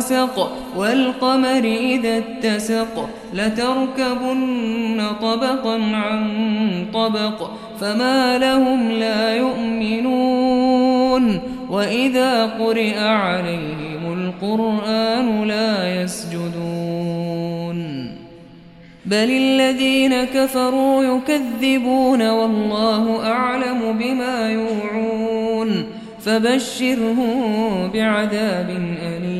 وسق والقمر إذا اتسق لتركبن طبقا عن طبق فما لهم لا يؤمنون وإذا قرئ عليهم القرآن لا يسجدون بل الذين كفروا يكذبون والله أعلم بما يوعون فبشرهم بعذاب أليم